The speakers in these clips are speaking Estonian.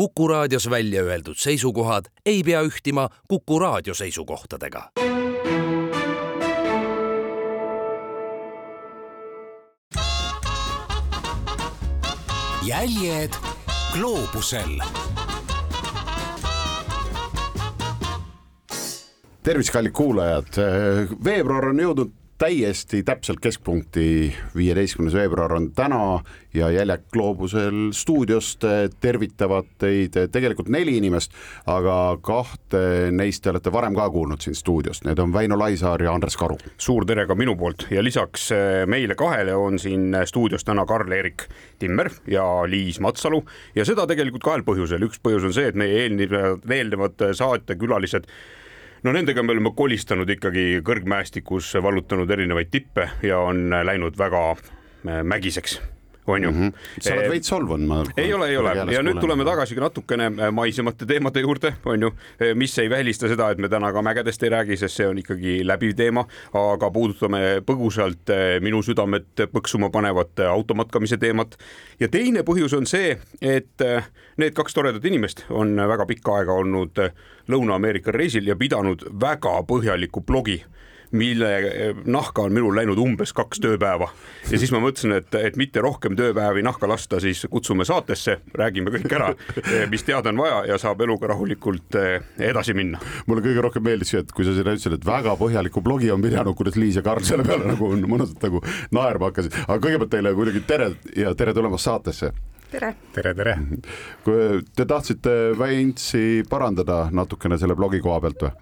Kuku raadios välja öeldud seisukohad ei pea ühtima Kuku raadio seisukohtadega. jäljed gloobusel tervist, kallid kuulajad, veebruar on jõudnud täiesti täpselt keskpunkti, viieteistkümnes veebruar on täna ja Jäljak Gloobusel stuudiost tervitavad teid tegelikult neli inimest, aga kahte neist te olete varem ka kuulnud siin stuudiost, need on Väino Laisaar ja Andres Karu. suur tere ka minu poolt ja lisaks eh, meile kahele on siin stuudios täna Karl-Erik Timmer ja Liis Matsalu ja seda tegelikult kahel põhjusel, üks põhjus on see, et meie eelnevad, eelnevad saatekülalised no nendega me oleme kolistanud ikkagi kõrgmäestikus, vallutanud erinevaid tippe ja on läinud väga äh, mägiseks on ju mm. -hmm. sa oled veits solvunud, ma. ei ole, ei ole ja nüüd tuleme tagasi natukene äh, maisemate teemade juurde, on ju, äh, mis ei välista seda, et me täna ka mägedest ei räägi, sest see on ikkagi läbiv teema, aga puudutame põgusalt minu südamet põksuma panevat automatkamise teemat. ja teine põhjus on see, et need kaks toredat inimest on väga pikka aega olnud Lõuna-Ameerika reisil ja pidanud väga põhjaliku blogi mille eh, nahka on minul läinud umbes kaks tööpäeva ja siis ma mõtlesin, et, et mitte rohkem tööpäevi nahka lasta, siis kutsume saatesse, räägime kõik ära, eh, mis teada on vaja ja saab eluga rahulikult eh, edasi minna. mulle kõige rohkem meeldis see, et kui sa sinna ütlesid, et väga põhjaliku blogi on pidanud, kuidas Liis ja Karl selle peale nagu mõnusalt nagu naerma hakkasid, aga kõigepealt teile muidugi tere ja tere tulemast saatesse tere. tere, tere. kui te tahtsite Väintsi parandada natukene selle blogi koha pealt või?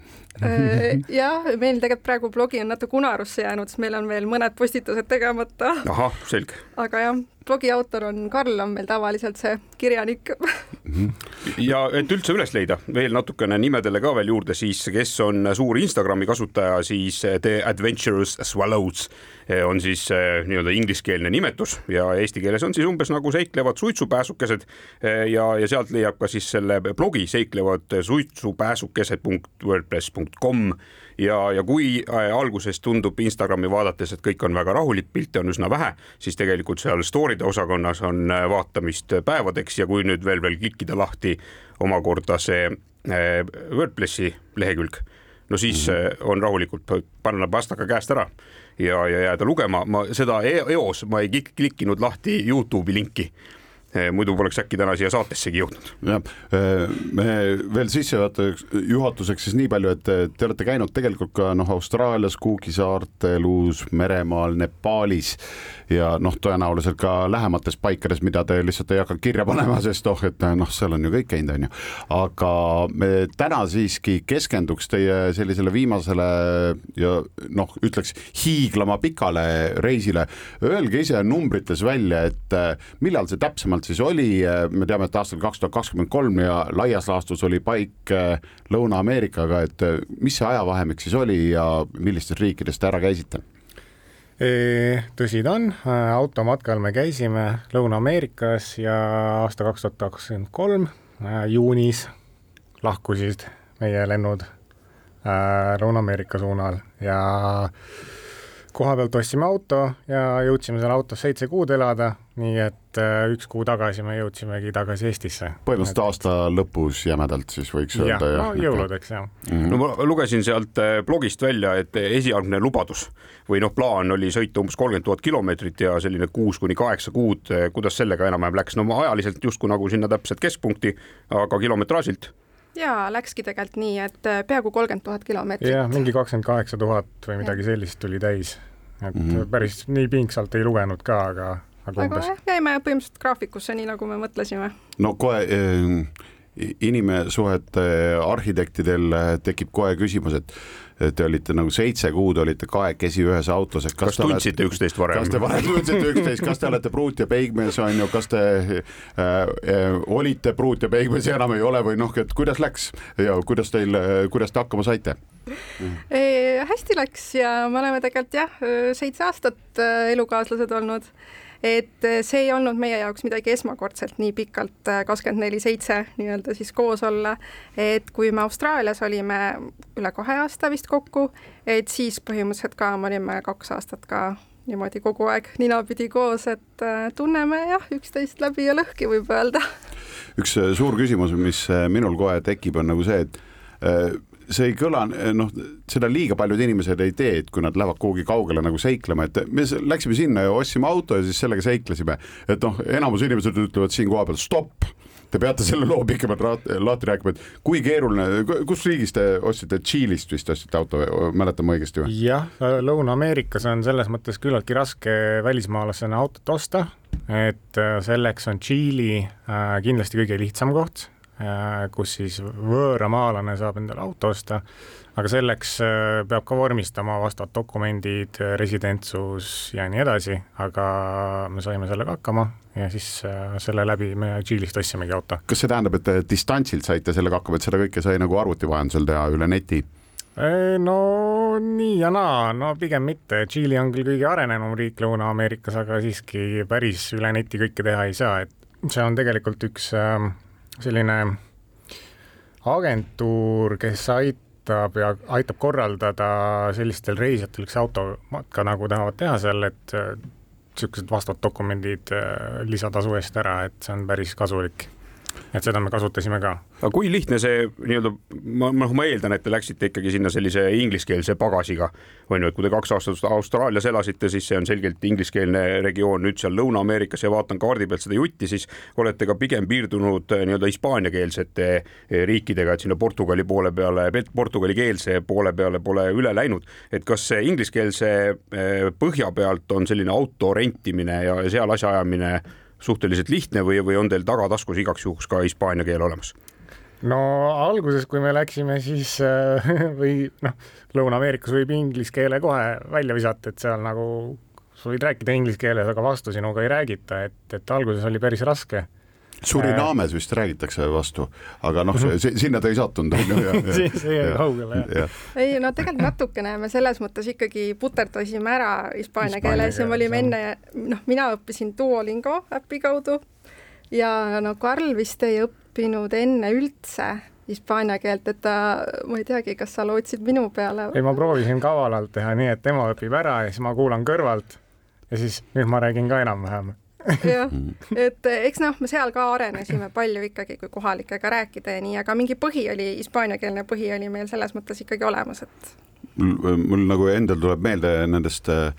Äh, jah, meil tegelikult praegu blogi on natuke unarusse jäänud, sest meil on veel mõned postitused tegemata. ahah, selge. aga jah, blogi autor on Karl, on meil tavaliselt see kirjanik ja et üldse üles leida veel natukene nimedele ka veel juurde, siis kes on suur Instagrami kasutaja, siis The Adventurous Swallows on siis eh, nii-öelda ingliskeelne nimetus ja eesti keeles on siis umbes nagu seiklevad suitsupääsukesed eh, ja, ja sealt leiab ka siis selle blogi seiklevad suitsupääsukesed.wordpress.com ja, ja kui äh, alguses tundub Instagrami vaadates, et kõik on väga rahulik, pilte on üsna vähe, siis tegelikult seal story'de osakonnas on äh, vaatamist päevadeks ja kui nüüd veel veel klikkida lahti omakorda see äh, WordPressi lehekülg, no siis mm -hmm. on rahulikult panna pastaka käest ära ja, ja jääda lugema, ma seda e-, eos ma ei klikkinud lahti Youtube'i linki muidu poleks äkki täna siia saatessegi jõudnud. jah, eh, me veel sissejuhatuseks, juhatuseks siis nii palju, et te olete käinud tegelikult ka noh, Austraalias, Cooki saartel, Uus-Meremaal, Nepaalis ja noh, tõenäoliselt ka lähemates paikades, mida te lihtsalt ei hakka kirja panema, sest oh, et noh, seal on ju kõik käinud, on ju. aga me täna siiski keskenduks teie sellisele viimasele ja noh, ütleks hiiglama pikale reisile. Öelge ise numbrites välja, et millal see täpsemalt täpsemalt siis oli, me teame, et aastal kaks tuhat kakskümmend kolm ja laias laastus oli paik äh, Lõuna-Ameerikaga, et äh, mis see ajavahemik siis oli ja millistes riikides te ära käisite? tõsi ta on, äh, automatkal me käisime Lõuna-Ameerikas ja aasta kaks tuhat kakskümmend kolm juunis lahkusid meie lennud Lõuna-Ameerika suunal ja koha pealt ostsime auto ja jõudsime seal autos seitse kuud elada, nii et äh, üks kuu tagasi me jõudsimegi tagasi Eestisse. põhimõtteliselt aasta lõpus jämedalt siis võiks öelda ja,. no jõuludeks jah mm. -hmm. no ma lugesin sealt äh, blogist välja, et esialgne lubadus või noh, plaan oli sõita umbes kolmkümmend tuhat kilomeetrit ja selline kuus kuni kaheksa kuud, kuidas sellega enam-vähem läks, no ajaliselt justkui nagu sinna täpselt keskpunkti, aga kilometraažilt ja läkski tegelikult nii, et äh, peaaegu kolmkümmend tuhat kilomeetrit. jah, mingi kakskümmend kaheksa tuhat või midagi ja. sellist tuli täis et mm -hmm. päris nii pingsalt ei lugenud ka, aga, aga umbes. aga jah, jäime põhimõtteliselt graafikusse, nii nagu me mõtlesime. no kohe äh, inimsuhete arhitektidel tekib kohe küsimus, et te olite nagu seitse kuud olite kahekesi ühes autos, et kas, kas tundsite üksteist varem? kas te varem tundsite üksteist, kas te olete pruut ja peigmees on ju, kas te äh, äh, olite pruut ja peigmees ja enam ei ole või noh, et kuidas läks ja kuidas teil, kuidas te hakkama saite? mm.. hästi läks ja me oleme tegelikult jah, seitse aastat äh, elukaaslased olnud. Et äh, see ei olnud meie jaoks midagi esmakordselt nii pikalt äh, kakskümmend neli seitse nii-öelda siis koos olla. et kui me Austraalias olime üle kahe aasta vist kokku, et siis põhimõtteliselt ka me olime kaks aastat ka niimoodi kogu aeg ninapidi koos, et äh, tunneme jah, üksteist läbi ja lõhki, võib öelda. üks suur küsimus, mis minul kohe tekib, on nagu see, et see ei kõla, noh, seda liiga paljud inimesed ei tee, et kui nad lähevad kuhugi kaugele nagu seiklema, et me läksime sinna ja ostsime auto ja siis sellega seiklesime. et noh, enamus inimesed ütlevad siin kohapeal stopp te peate selle loo pikemalt lahti rääkima, et kui keeruline, kus riigis te ostsite, Tšiilist vist ostsite auto, mäletan ma õigesti või? jah, Lõuna-Ameerikas on selles mõttes küllaltki raske välismaalasena autot osta, et äh, selleks on Tšiili äh, kindlasti kõige lihtsam koht, kus siis võõramaalane saab endale auto osta. Aga selleks äh, peab ka vormistama vastavad dokumendid, residentsus ja nii edasi, aga me saime sellega hakkama ja siis äh, selle läbi me Tšiilist ostsimegi auto. kas see tähendab, et te distantsilt saite sellega hakkama, et seda kõike sai nagu arvuti vahendusel teha üle neti? Äh, no nii ja naa, no pigem mitte, Tšiili on küll kõige arenenum riik Lõuna-Ameerikas, aga siiski päris üle neti kõike teha ei saa, et see on tegelikult üks selline agentuur, kes aitab ja aitab korraldada sellistel reisijatel, kes automatka nagu tahavad teha seal, et niisugused vastavad dokumendid äh, lisatasu eest ära, et see on päris kasulik. Et seda me kasutasime ka aga kui lihtne see nii-öelda, ma, noh, ma eeldan, et te läksite ikkagi sinna sellise ingliskeelse pagasiga, on ju, et kui te kaks aastat Austraalias elasite, siis see on selgelt ingliskeelne regioon, nüüd seal Lõuna-Ameerikas ja vaatan kaardi pealt seda jutti, siis olete ka pigem piirdunud eh, nii-öelda hispaaniakeelsete eh, riikidega, et sinna Portugali poole peale, portugalikeelse poole peale pole üle läinud. et kas see ingliskeelse eh, põhja pealt on selline auto rentimine ja seal asjaajamine suhteliselt lihtne või, või on teil tagataskus igaks juhuks ka hispaania keel olemas? no alguses, kui me läksime, siis äh, või noh, Lõuna-Ameerikas võib inglise keele kohe välja visata, et seal nagu sa võid rääkida inglise keeles, aga vastu sinuga ei räägita, et, et alguses oli päris raske. Surinaames vist räägitakse vastu, aga noh, sinna ta ei sattunud, on ju. siis ei jää kaugele, jah. ei no tegelikult natukene me selles mõttes ikkagi puterdasime ära hispaania keeles ja me olime enne, noh, mina õppisin Duolingo äpi kaudu ja no Karl vist ei õppinud õppinud enne üldse hispaania keelt, et ta, ma ei teagi, kas sa lootsid minu peale? ei, ma proovisin kavalalt teha nii, et tema õpib ära ja siis ma kuulan kõrvalt ja siis nüüd ma räägin ka enam-vähem jah, et eks noh, me seal ka arenesime palju ikkagi, kui kohalikega rääkida ja nii, aga mingi põhi oli, hispaaniakeelne põhi oli meil selles mõttes ikkagi olemas, et mul, mul nagu endal tuleb meelde nendest äh,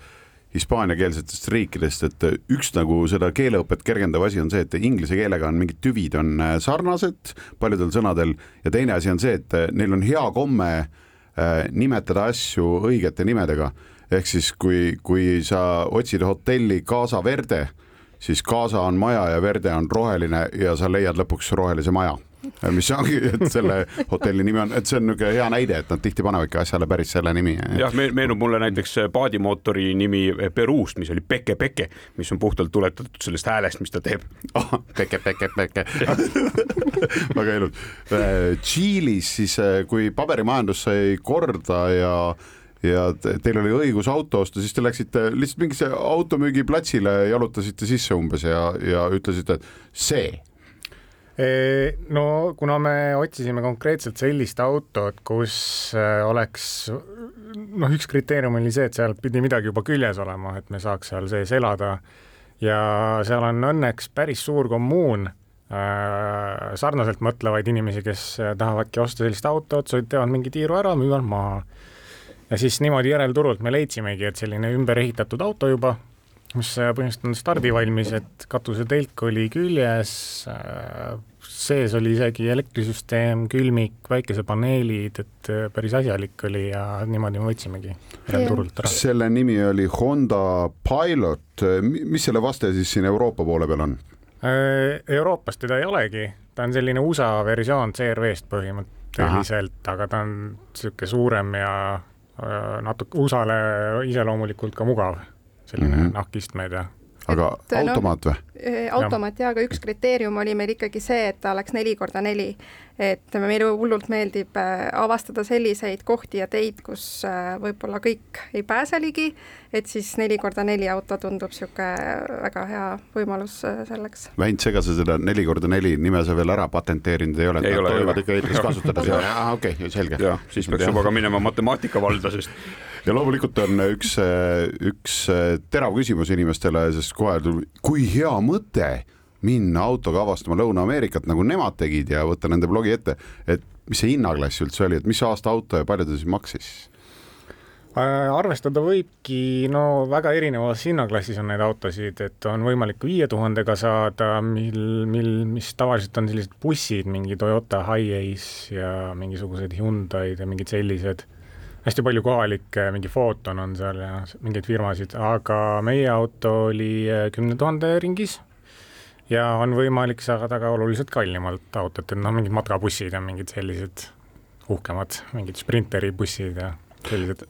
hispaaniakeelsetest riikidest, et üks nagu seda keeleõpet kergendav asi on see, et inglise keelega on mingid tüvid on sarnased paljudel sõnadel ja teine asi on see, et neil on hea komme nimetada asju õigete nimedega. ehk siis, kui, kui sa otsid hotelli Casa Verde, siis Casa on maja ja Verde on roheline ja sa leiad lõpuks rohelise maja mis ongi, et selle hotelli nimi on, et see on niisugune hea näide, et nad tihti panevadki asjale päris selle nimi. jah, meenub mulle näiteks paadimootori nimi Peruust, mis oli Peke Peke, mis on puhtalt tuletatud sellest häälest, mis ta teeb oh,. Peke Peke Peke väga ilus. Äh, Tšiilis siis, äh, kui paberimajandus sai korda ja ja teil oli õigus auto osta, siis te läksite lihtsalt mingisse automüügiplatsile, jalutasite sisse umbes ja, ja ütlesite, et see no kuna me otsisime konkreetselt sellist autot, kus äh, oleks, noh, üks kriteerium oli see, et seal pidi midagi juba küljes olema, et me saaks seal sees elada ja seal on õnneks päris suur kommuun äh, sarnaselt mõtlevaid inimesi, kes tahavadki osta sellist autot, teevad mingi tiiru ära, müüvad maha. Ja siis niimoodi järelturult me leidsimegi, et selline ümber ehitatud auto juba mis põhimõtteliselt on stardivalmis, et katusetelk oli küljes, sees oli isegi elektrisüsteem, külmik, päikesepaneelid, et päris asjalik oli ja niimoodi me võtsimegi turult ära. selle nimi oli Honda Pilot, mis selle vaste siis siin Euroopa poole peal on? Euroopas teda ei olegi, ta on selline USA versioon CRV-st põhimõtteliselt, aga ta on niisugune suurem ja natuke USA-le iseloomulikult ka mugav selline mm -hmm. nahkistmed ja aga et, automaat või no,? automaat jaa, aga üks kriteerium oli meil ikkagi see, et ta oleks neli korda neli. et meile hullult meeldib äh, avastada selliseid kohti ja teid, kus äh, võib-olla kõik ei pääse ligi, et siis neli korda neli auto tundub niisugune väga hea võimalus äh, selleks. Väint Sega, sa seda neli korda neli nime sa veel ära patenteerinud ei ole? ei ole, ei ole. ikka Eestis kasutada, okei selge. jah, siis peaks juba ka minema matemaatika valda, sest ja loomulikult on üks, üks terav küsimus inimestele, sest kohe, kui hea mõte minna autoga avastama Lõuna-Ameerikat, nagu nemad tegid ja võtta nende blogi ette, et mis see hinnaklass üldse oli, et mis aasta auto ja palju ta siis maksis? Äh, arvestada võibki, no väga erinevas hinnaklassis on neid autosid, et on võimalik viie tuhandega saada, mil, mil, mis tavaliselt on sellised bussid, mingi Toyota Hiace ja mingisugused Hyundai'd ja mingid sellised, hästi palju kohalikke, mingi Photon on seal ja mingeid firmasid, aga meie auto oli kümne tuhande ringis ja on võimalik saada ka oluliselt kallimalt autot, et noh, mingid matkabussid ja mingid sellised uhkemad, mingid sprinteri bussid ja sellised.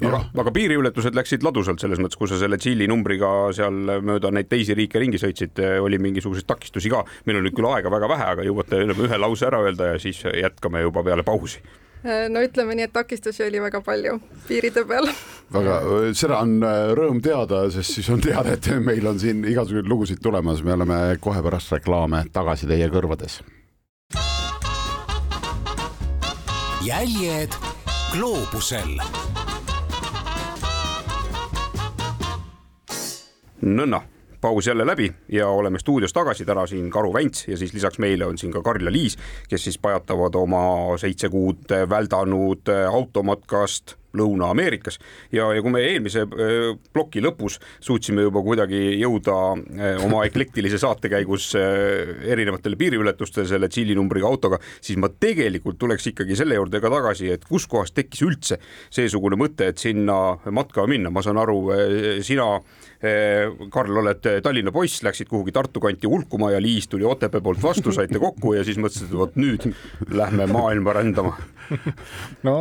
Aga, aga piiriületused läksid ladusalt selles mõttes, kui sa selle Tšiili numbriga seal mööda neid teisi riike ringi sõitsid, oli mingisuguseid takistusi ka. meil on nüüd küll aega väga vähe, aga jõuate ühe lause ära öelda ja siis jätkame juba peale pausi. Äh, no ütleme nii, et takistusi oli väga palju piiride peal. väga, seda on äh, rõõm teada, sest siis on teada, et meil on siin igasuguseid lugusid tulemas, me oleme kohe pärast reklaame tagasi teie kõrvades. jäljed gloobusel. nõnna paus jälle läbi ja oleme stuudios tagasi, täna siin Karu Vänts ja siis lisaks meile on siin ka Karl ja Liis, kes siis pajatavad oma seitse kuud väldanud automatkast Lõuna-Ameerikas. Ja, ja kui me eelmise ploki lõpus suutsime juba kuidagi jõuda oma eklektilise saate käigus erinevatele piiriületustele selle Tšiili numbriga autoga, siis ma tegelikult tuleks ikkagi selle juurde ka tagasi, et kuskohast tekkis üldse seesugune mõte, et sinna matka minna, ma saan aru, sina Karl, oled Tallinna poiss, läksid kuhugi Tartu kanti hulkuma ja Liis tuli Otepää poolt vastu, saite kokku ja siis mõtlesid, et vot nüüd lähme maailma rändama. no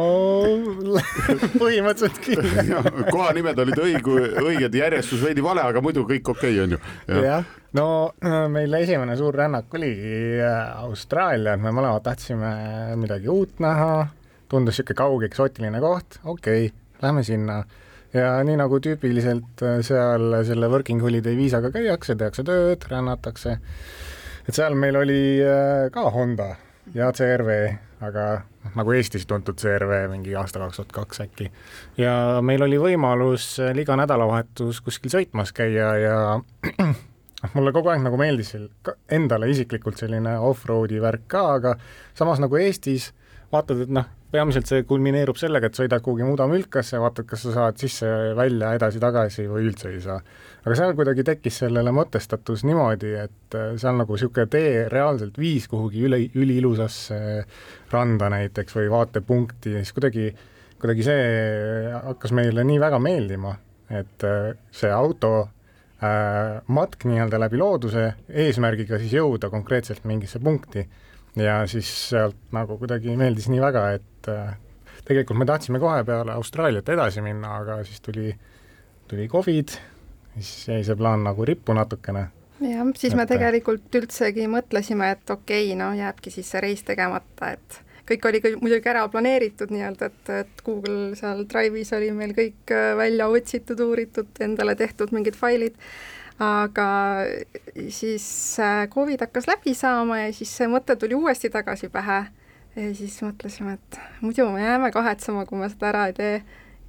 põhimõtteliselt küll. kohanimed olid õigu, õiged, järjestus veidi vale, aga muidu kõik okei okay, on ju. jah, no äh, meil esimene suur rännak oligi äh, Austraalia, et me mõlemad tahtsime midagi uut näha, tundus niisugune kauge eksootiline koht, okei okay,, lähme sinna ja nii nagu tüüpiliselt äh, seal selle working holiday viisaga käiakse, tehakse tööd, rännatakse, et seal meil oli ka Honda ja CRV, aga noh, nagu Eestis tuntud CRV mingi aasta kaks tuhat kaks äkki. ja meil oli võimalus iga nädalavahetus kuskil sõitmas käia ja noh, mulle kogu aeg nagu meeldis endale isiklikult selline off-road'i värk ka, aga samas nagu Eestis vaatad, et noh, peamiselt see kulmineerub sellega, et sõidad kuhugi mudamülkasse, vaatad, kas sa saad sisse-välja, edasi-tagasi või üldse ei saa. aga seal kuidagi tekkis sellele mõtestatus niimoodi, et äh, seal nagu niisugune tee reaalselt viis kuhugi üle, üliilusasse randa näiteks või vaatepunkti ja siis kuidagi, kuidagi see hakkas meile nii väga meeldima, et äh, see auto äh, matk nii-öelda läbi looduse eesmärgiga siis jõuda konkreetselt mingisse punkti ja siis sealt nagu kuidagi meeldis nii väga, et äh, tegelikult me tahtsime kohe peale Austraaliat edasi minna, aga siis tuli, tuli Covid, siis jäi see plaan nagu rippu natukene. jah, siis et, me tegelikult üldsegi mõtlesime, et okei okay,, no jääbki siis see reis tegemata, et kõik oli küll muidugi ära planeeritud nii-öelda, et, et Google seal Drive'is oli meil kõik äh, välja otsitud, uuritud, endale tehtud mingid failid aga siis äh, Covid hakkas läbi saama ja siis see mõte tuli uuesti tagasi pähe. Ja siis mõtlesime, et muidu me jääme kahetsema, kui me seda ära ei tee.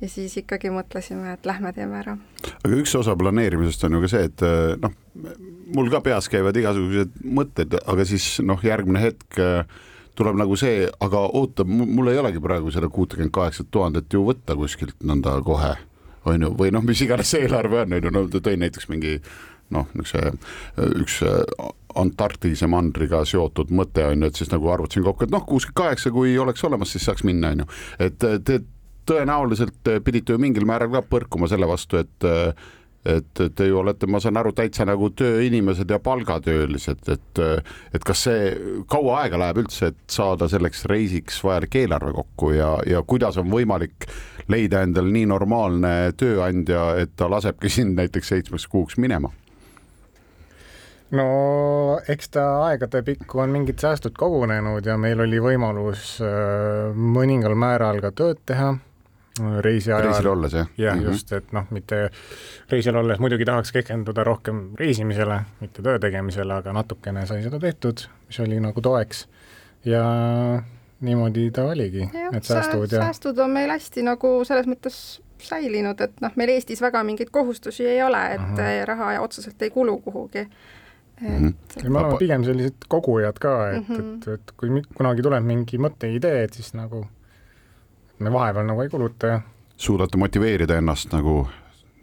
Ja siis ikkagi mõtlesime, et lähme teeme ära. aga üks osa planeerimisest on ju ka see, et äh, noh, mul ka peas käivad igasugused mõtted, aga siis noh, järgmine hetk äh, tuleb nagu see, aga oota, mul ei olegi praegu seda kuutekümmet kaheksat tuhandet ju võtta kuskilt nõnda kohe on ju, või noh, mis iganes see eelarve on, on ju, no ta tõi näiteks mingi noh, niisuguse üks Antarktise mandriga seotud mõte on ju, et siis nagu arvutasin kokku, et noh, kuuskümmend kaheksa, kui oleks olemas, siis saaks minna, on ju. et te tõenäoliselt pidite ju mingil määral ka põrkuma selle vastu, et et te ju olete, ma saan aru, täitsa nagu tööinimesed ja palgatöölised, et et kas see kaua aega läheb üldse, et saada selleks reisiks vajalik eelarve kokku ja, ja kuidas on võimalik leida endale nii normaalne tööandja, et ta lasebki sind näiteks seitsmeks kuuks minema? no eks ta aegade pikku on mingid säästud kogunenud ja meil oli võimalus äh, mõningal määral ka tööd teha reisi ajal. reisil olles, jah? jah mm, -hmm. just, et noh, mitte reisil olles muidugi tahaks keskenduda rohkem reisimisele, mitte töö tegemisele, aga natukene sai seda tehtud, mis oli nagu toeks. ja niimoodi ta oligi, need säästud ja. säästud on meil hästi nagu selles mõttes säilinud, et noh, meil Eestis väga mingeid kohustusi ei ole, et uh -huh. raha otseselt ei kulu kuhugi. et mm. -hmm. me oleme pigem sellised kogujad ka, et mm, -hmm. et, et kui kunagi tuleb mingi mõtteidee, et siis nagu me vahepeal nagu ei kuluta ja suudate motiveerida ennast nagu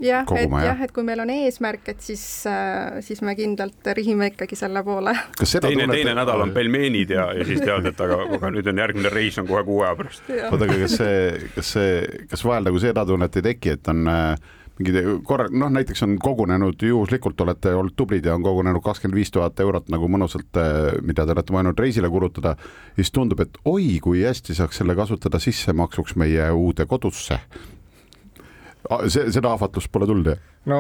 jah, et jah, et kui meil on eesmärk, et siis, äh, siis me kindlalt rihime ikkagi selle poole. teine teine nädal on pelmeenid ja, ja siis tead, et aga, aga nüüd on järgmine reis on kohe kuu aja pärast. oota, aga kas see, kas see, kas vahel nagu seda tunnet ei teki, et on äh, mingid korra, noh, näiteks on kogunenud juhuslikult, olete olnud tublid ja on kogunenud kakskümmend viis tuhat eurot nagu mõnusalt, äh, mida te olete mõelnud reisile kulutada, siis tundub, et oi, kui hästi saaks selle kasutada sissemaksuks meie uude kodusse see, seda ahvatlust pole tulnud, jah? no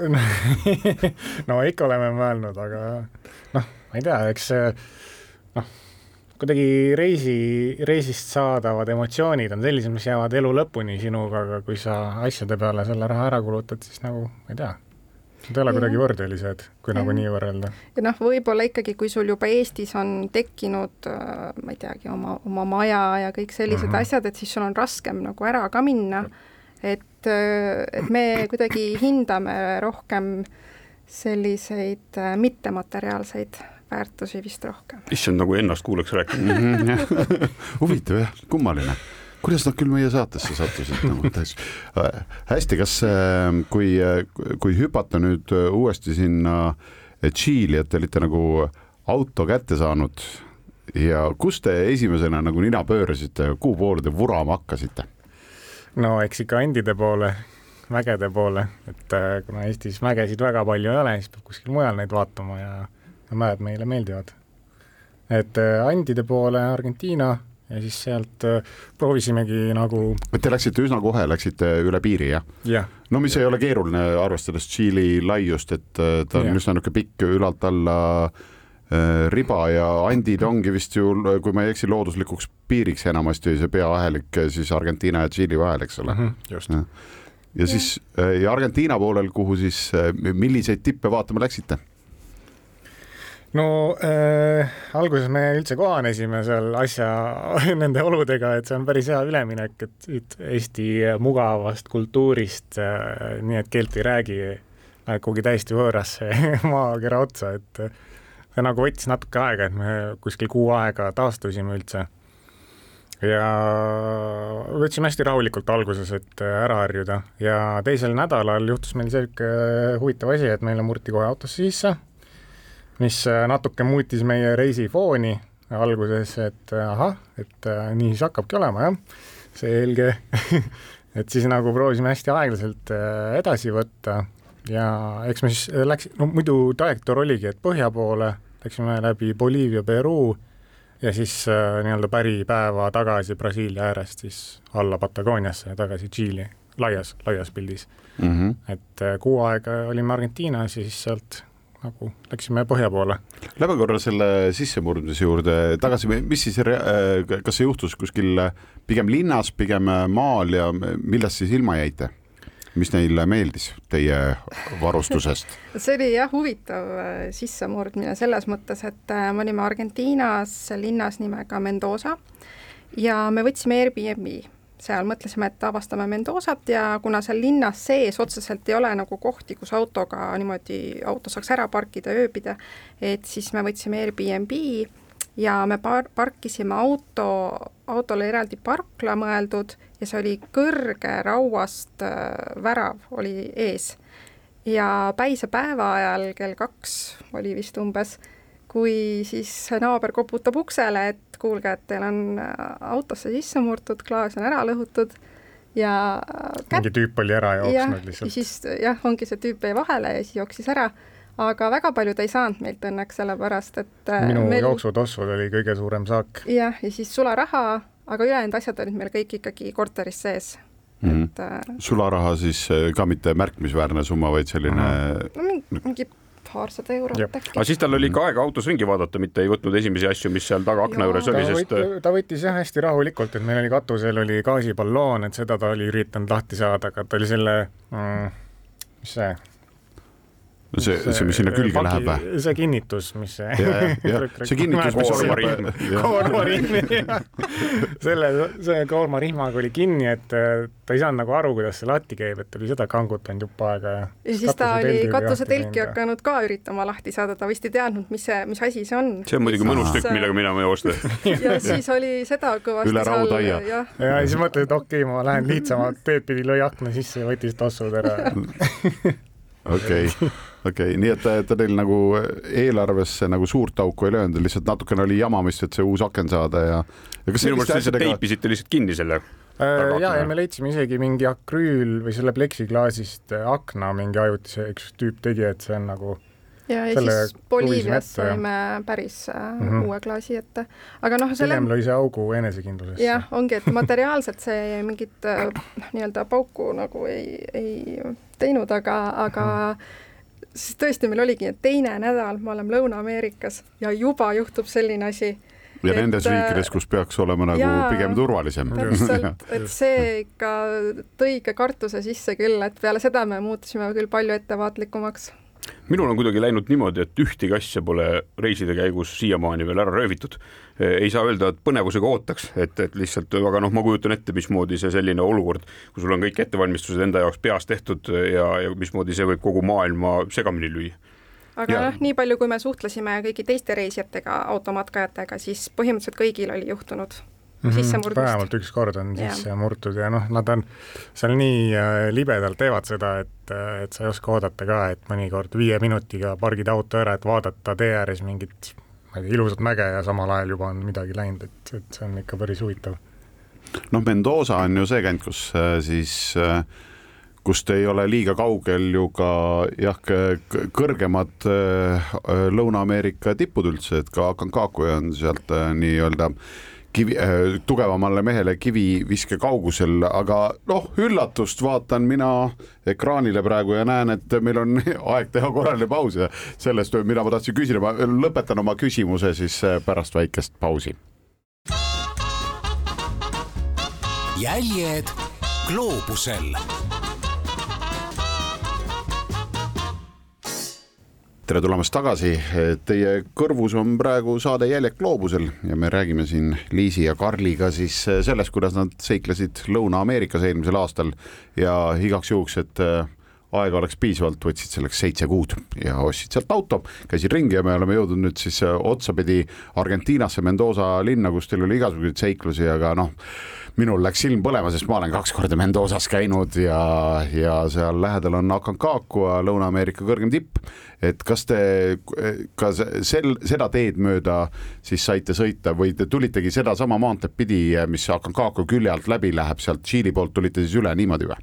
no ikka oleme mõelnud, aga noh, ma ei tea, eks noh, kuidagi reisi, reisist saadavad emotsioonid on sellised, mis jäävad elu lõpuni sinuga, aga kui sa asjade peale selle raha ära kulutad, siis nagu ma ei tea, Nad ei ole kuidagi võrdelised, kui ja. nagu nii võrrelda. ja noh, võib-olla ikkagi, kui sul juba Eestis on tekkinud, ma ei teagi, oma, oma maja ja kõik sellised mm -hmm. asjad, et siis sul on raskem nagu ära ka minna et, et me kuidagi hindame rohkem selliseid äh, mittemateriaalseid väärtusi vist rohkem. issand, nagu ennast kuuleks rääkida mm. -hmm, huvitav jah, kummaline kuidas nad küll meie saatesse sattusid nagu täiesti äh,. hästi, kas äh, kui, kui hüpata nüüd uuesti sinna Tšiili, et te olite nagu auto kätte saanud ja kus te esimesena nagu nina pöörasite, kuhu poole te vurama hakkasite? no eks ikka andide poole, mägede poole, et äh, kuna Eestis mägesid väga palju ei ole, siis peab kuskil mujal neid vaatama ja mäed meile meeldivad. et äh, andide poole Argentiina ja siis sealt äh, proovisimegi nagu. Te läksite üsna kohe, läksite üle piiri, jah ja.? no mis ei ole keeruline, arvestades Tšiili laiust, et ta on ja. üsna niisugune pikk ülalt alla äh, Äh, riba ja andid ongi vist ju, kui ma ei eksi, looduslikuks piiriks enamasti see peaahelik äh, siis Argentiina ja Tšiili vahel, eks ole mm. -hmm, just. ja siis äh, ja Argentiina poolel, kuhu siis, milliseid tippe vaatama läksite? No äh, alguses me üldse kohanesime seal asja nende oludega, et see on päris hea üleminek, et siit Eesti mugavast kultuurist äh,, nii et keelt ei räägi, läheb kuhugi täiesti võõrasse maakera otsa, et äh, see nagu võttis natuke aega, et me kuskil kuu aega taastusime üldse. ja võtsime hästi rahulikult alguses, et ära harjuda ja teisel nädalal juhtus meil selline huvitav asi, et meile murti kohe autosse sisse, mis natuke muutis meie reisi fooni alguses, et ahah, et nii siis hakkabki olema, jah, selge et siis nagu proovisime hästi aeglaselt edasi võtta ja eks me siis läks, no muidu trajektoor oligi, et põhja poole läksime läbi Boliivia, Peruu ja siis äh, nii-öelda päripäeva tagasi Brasiilia äärest siis alla Patagooniasse ja tagasi Tšiili, laias, laias pildis mm. -hmm. et äh, kuu aega olime Argentiinas ja siis sealt nagu läksime põhja poole. Lähme korra selle sissemurdmise juurde tagasi, mis siis, äh, kas see juhtus kuskil pigem linnas, pigem maal ja millest siis ilma jäite? mis neile meeldis teie varustusest see oli jah, huvitav äh, sissemurdmine selles mõttes, et äh, me olime Argentiinas linnas nimega Mendoza ja me võtsime Airbnb seal mõtlesime, et avastame Mendozat ja kuna seal linnas sees otseselt ei ole nagu kohti, kus autoga niimoodi, auto saaks ära parkida, ööbida, et siis me võtsime Airbnb ja me par-, parkisime auto, autole eraldi parkla mõeldud ja see oli kõrge rauast äh, värav oli ees. ja päise päeva ajal kell kaks oli vist umbes, kui siis naaber koputab uksele, et kuulge, et teil on äh, autosse sisse murtud, klaas on ära lõhutud ja äh, kätt... mingi tüüp oli ära jooksnud lihtsalt. siis jah, ongi see tüüp jäi vahele ja siis jooksis ära aga väga paljud ei saanud meilt õnneks, sellepärast et minu meil... jooksutossud oli kõige suurem saak. jah, ja siis sularaha, aga ülejäänud asjad olid meil kõik ikkagi korteris sees mm. -hmm. et äh, sularaha siis äh, ka mitte märkimisväärne summa, vaid selline no, mingi, mingi paarsada eurot äkki. aga siis tal oli ka aega autos ringi vaadata, mitte ei võtnud esimesi asju, mis seal taga akna juures oli, sest ta võttis jah hästi rahulikult, et meil oli katusel oli gaasiballoon, et seda ta oli üritanud lahti saada, aga ta oli selle mm,, mis see no see, see, mis sinna külge läheb või? see kinnitus, mis see. see kinnitus, mis koormarihm. koormarihm, selle, see koormarihmaga oli kinni, et äh, ta ei saanud nagu aru, kuidas see latti käib, et oli seda kangutanud jupp aega ja. ja siis ta oli katusetelki hakanud ka üritama lahti saada, ta vist ei teadnud, mis see, mis asi see on. see on muidugi mõnus tükk, millega minema joosta ja siis oli seda kõvasti üle raudaia. ja siis mõtlesin, et okei okay,, ma lähen lihtsamat teed pidi, lõi akna sisse ja võttis tossud ära okei okei okay., nii et ta teil nagu eelarvesse nagu suurt auku ei löönud, lihtsalt natukene oli jamamist, et see uus aken saada ja, ja kas minu meelest lihtsalt teipisite lihtsalt kinni selle äh, ja, ja me leidsime isegi mingi akrüül või selle pleksiklaasist akna mingi ajutise üks tüüp tegi, et see on nagu ja, ja siis Boliivias saime päris mm -hmm. uue klaasi ette, aga noh, selle. pigem lõi see augu enesekindlusesse. jah, ongi, et materiaalselt see mingit noh, nii-öelda pauku nagu ei, ei teinud, aga, aga mm -hmm. Siis tõesti, meil oligi, teine nädal me oleme Lõuna-Ameerikas ja juba juhtub selline asi ja et, nendes riikides, kus peaks olema nagu jaa, pigem turvalisem. täpselt, et see ikka tõi ka kartuse sisse küll, et peale seda me muutusime küll palju ettevaatlikumaks minul on kuidagi läinud niimoodi, et ühtegi asja pole reiside käigus siiamaani veel ära röövitud. ei saa öelda, et põnevusega ootaks, et, et lihtsalt, aga noh, ma kujutan ette, mismoodi see selline olukord, kui sul on kõik ettevalmistused enda jaoks peas tehtud ja, ja mismoodi see võib kogu maailma segamini lüüa aga noh, nii palju, kui me suhtlesime kõigi teiste reisijatega, automatkajatega, siis põhimõtteliselt kõigil oli juhtunud mm -hmm. sissemurdmist. vähemalt üks kord on sisse murtud ja noh, nad on seal nii äh, libedalt teevad seda, et, äh, et sa ei oska oodata ka, et mõnikord viie minutiga pargid auto ära, et vaadata tee ääres mingit ma ei tea, ilusat mäge ja samal ajal juba on midagi läinud, et, et see on ikka päris huvitav. noh, Mendoza on ju see kant, kus äh, siis kust ei ole liiga kaugel ju ka jah, kõrgemad Lõuna-Ameerika tipud üldse, et ka Akankaku on sealt nii-öelda äh, kivi äh,, tugevamale mehele kiviviske kaugusel, aga noh, üllatust vaatan mina ekraanile praegu ja näen, et meil on aeg teha korraline paus ja sellest, mida ma tahtsin küsida, ma lõpetan oma küsimuse siis äh, pärast väikest pausi. jäljed gloobusel tere tulemast tagasi, teie kõrvus on praegu saade Jäljed gloobusel ja me räägime siin Liisi ja Karliga siis sellest, kuidas nad seiklesid Lõuna-Ameerikas eelmisel aastal ja igaks juhuks, et äh, aega oleks piisavalt, võtsid selleks seitse kuud ja ostsid sealt auto, käisid ringi ja me oleme jõudnud nüüd siis äh, otsapidi Argentiinasse, Mendoza linna, kus teil oli igasuguseid seiklusi, aga noh minul läks silm põlema, sest ma olen kaks korda Mendozas käinud ja, ja seal lähedal on Aconcagua, Lõuna-Ameerika kõrgem tipp. et kas te ka sel, seda teed mööda siis saite sõita või te tulitegi sedasama maanteed pidi, mis Aconcagua külje alt läbi läheb, sealt Tšiili poolt tulite siis üle niimoodi või?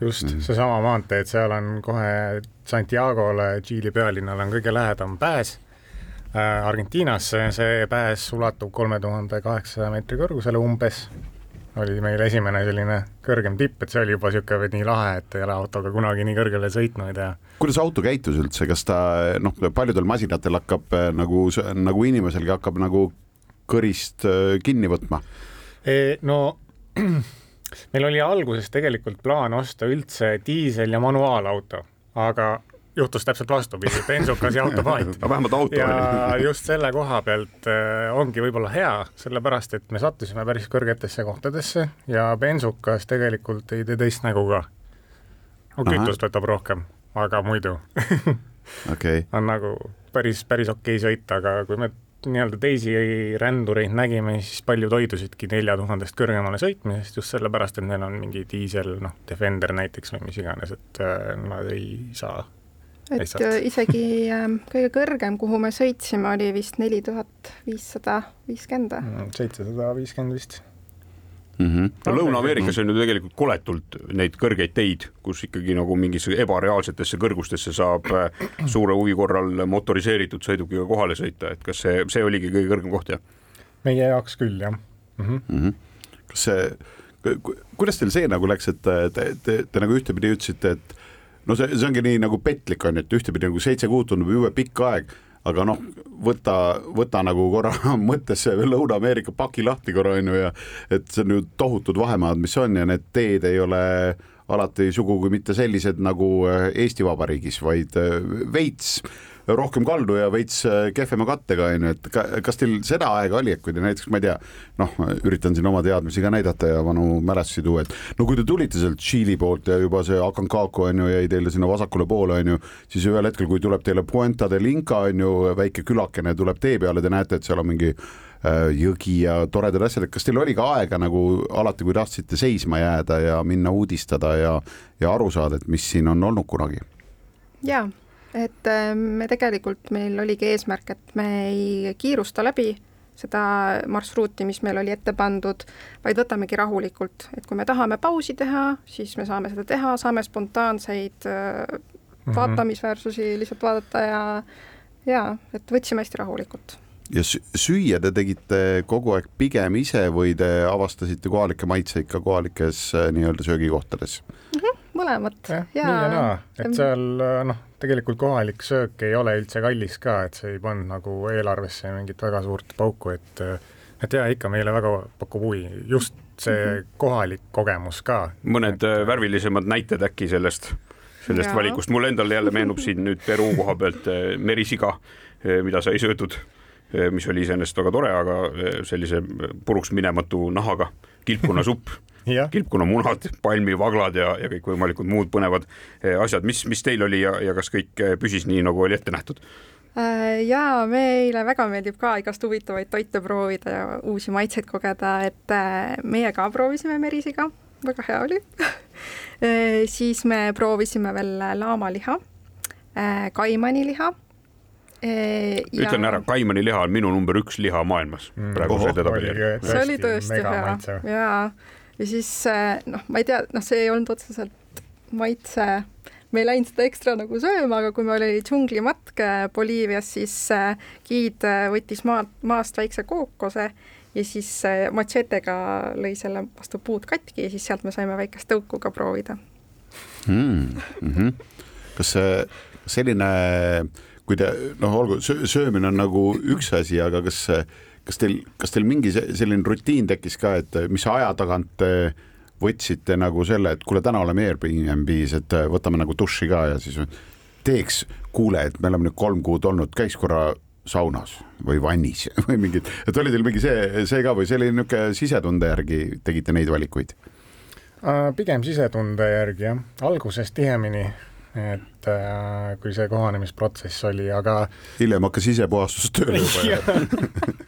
just mm -hmm. seesama maantee, et seal on kohe Santiago'le, Tšiili pealinnale on kõige lähedam pääs äh, Argentiinasse, see pääs ulatub kolme tuhande kaheksasaja meetri kõrgusele umbes oli meil esimene selline kõrgem tipp, et see oli juba niisugune nii lahe, et ei ole autoga kunagi nii kõrgele sõitnud ja kuidas auto käitus üldse, kas ta noh, paljudel masinatel hakkab eh, nagu, nagu inimeselgi hakkab nagu kõrist eh, kinni võtma? E, no meil oli alguses tegelikult plaan osta üldse diisel- ja manuaalauto, aga juhtus täpselt vastupidi, bensukas ja automaat vähemalt auto ja oli. just selle koha pealt äh, ongi võib-olla hea, sellepärast et me sattusime päris kõrgetesse kohtadesse ja bensukas tegelikult ei tee teist nägu ka. kütust võtab rohkem, aga muidu okay. on nagu päris, päris okei okay sõita, aga kui me nii-öelda teisi rändureid nägime, siis paljud hoidusidki nelja tuhandest kõrgemale sõitmisest just sellepärast, et neil on mingi diisel, noh, Defender näiteks või mis iganes, et äh, nad ei saa et. Äh, isegi äh, kõige kõrgem, kuhu me sõitsime, oli vist neli tuhat viissada viiskümmend. Mm, seitsesada viiskümmend vist mm. -hmm. no Lõuna-Ameerikas on ju tegelikult koletult neid kõrgeid teid, kus ikkagi nagu mingisse ebareaalsetesse kõrgustesse saab äh, suure huvi korral motoriseeritud sõidukiga kohale sõita, et kas see, see oligi kõige kõrgem koht, jah? meie jaoks küll, jah mm. -hmm. Mm -hmm. kas see, kuidas teil see nagu läks, et te, te, te, te nagu ühtepidi ütlesite, et no see, see ongi nii nagu petlik on ju, et ühtepidi nagu seitse kuud tundub jube pikk aeg, aga noh, võta, võta nagu korra mõttesse Lõuna-Ameerika paki lahti korra on ju ja et see on ju tohutud vahemaad, mis on ja need teed ei ole alati sugugi mitte sellised nagu äh, Eesti Vabariigis, vaid äh, veits rohkem kaldu ja veits äh, kehvema kattega onju, et ka, kas teil seda aega oli, et kui te näiteks, ma ei tea, noh, üritan siin oma teadmisi ka näidata ja vanu mälestusi tuua, et no kui te tulite sealt Tšiili poolt ja juba see Aconcagua onju jäi teile sinna vasakule poole onju, siis ühel hetkel, kui tuleb teile Puenta del Inca onju, väike külakene tuleb tee peale, te näete, et seal on mingi äh, jõgi ja toredad asjad, et kas teil oli ka aega nagu alati, kui tahtsite seisma jääda ja minna uudistada ja, ja aru saada, et mis siin on olnud kunagi? jaa et äh, me tegelikult, meil oligi eesmärk, et me ei kiirusta läbi seda marsruuti, mis meil oli ette pandud, vaid võtamegi rahulikult, et kui me tahame pausi teha, siis me saame seda teha, saame spontaanseid mm -hmm. vaatamisväärsusi lihtsalt vaadata ja ja et võtsime hästi rahulikult ja süüa te tegite kogu aeg pigem ise või te avastasite kohalikke maitseid ka kohalikes äh, nii-öelda söögikohtades mm? -hmm, mõlemat. jah ja..., nii ja naa, et seal noh, tegelikult kohalik söök ei ole üldse kallis ka, et see ei pannud nagu eelarvesse mingit väga suurt pauku, et et jaa, ikka meile väga pakub huvi just see mm -hmm. kohalik kogemus ka. mõned et... Äh, värvilisemad näited äkki sellest, sellest Jaa. valikust, mulle endale jälle meenub siin nüüd Peruu koha pealt äh, merisiga, äh, mida sai söödud, mis oli iseenesest väga tore, aga sellise puruks minematu nahaga kilpkonnasupp kilpkonnamunad, palmivaglad ja, ja kõikvõimalikud muud põnevad eh, asjad, mis, mis teil oli ja, ja kas kõik eh, püsis nii, nagu oli ette nähtud? Äh, ja meile väga meeldib ka igast huvitavaid toite proovida ja uusi maitseid kogeda, et äh, meie ka proovisime merisiga, väga hea oli. Äh, siis me proovisime veel laamaliha, kaimaniliha Ja... ütlen ära, kaimani liha on minu number üks liha maailmas mm. praeguse edetabeli järgi. see oli tõesti hea ja ja siis äh, noh, ma ei tea, noh, see ei olnud otseselt maitse, me ei läinud seda ekstra nagu sööma, aga kui meil oli džunglimatk äh, Boliivias, siis äh, giid võttis maad, maast väikse kookose ja siis matšetega lõi selle vastu puud katki ja siis sealt me saime väikest tõuku ka proovida mm. -hmm. kas see selline, kui te noh, olgu söömine on nagu üks asi, aga kas kas teil, kas teil mingi selline rutiin tekkis ka, et mis aja tagant te võtsite nagu selle, et kuule, täna oleme Airbnb-s, et võtame nagu duši ka ja siis teeks, kuule, et me oleme nüüd kolm kuud olnud, käiks korra saunas või vannis või mingid, et oli teil mingi see, see ka või see oli niisugune sisetunde järgi tegite neid valikuid? Pigem sisetunde järgi jah, alguses tihemini, et äh, kui see kohanemisprotsess oli, aga hiljem hakkas sisepuhastus tööle juba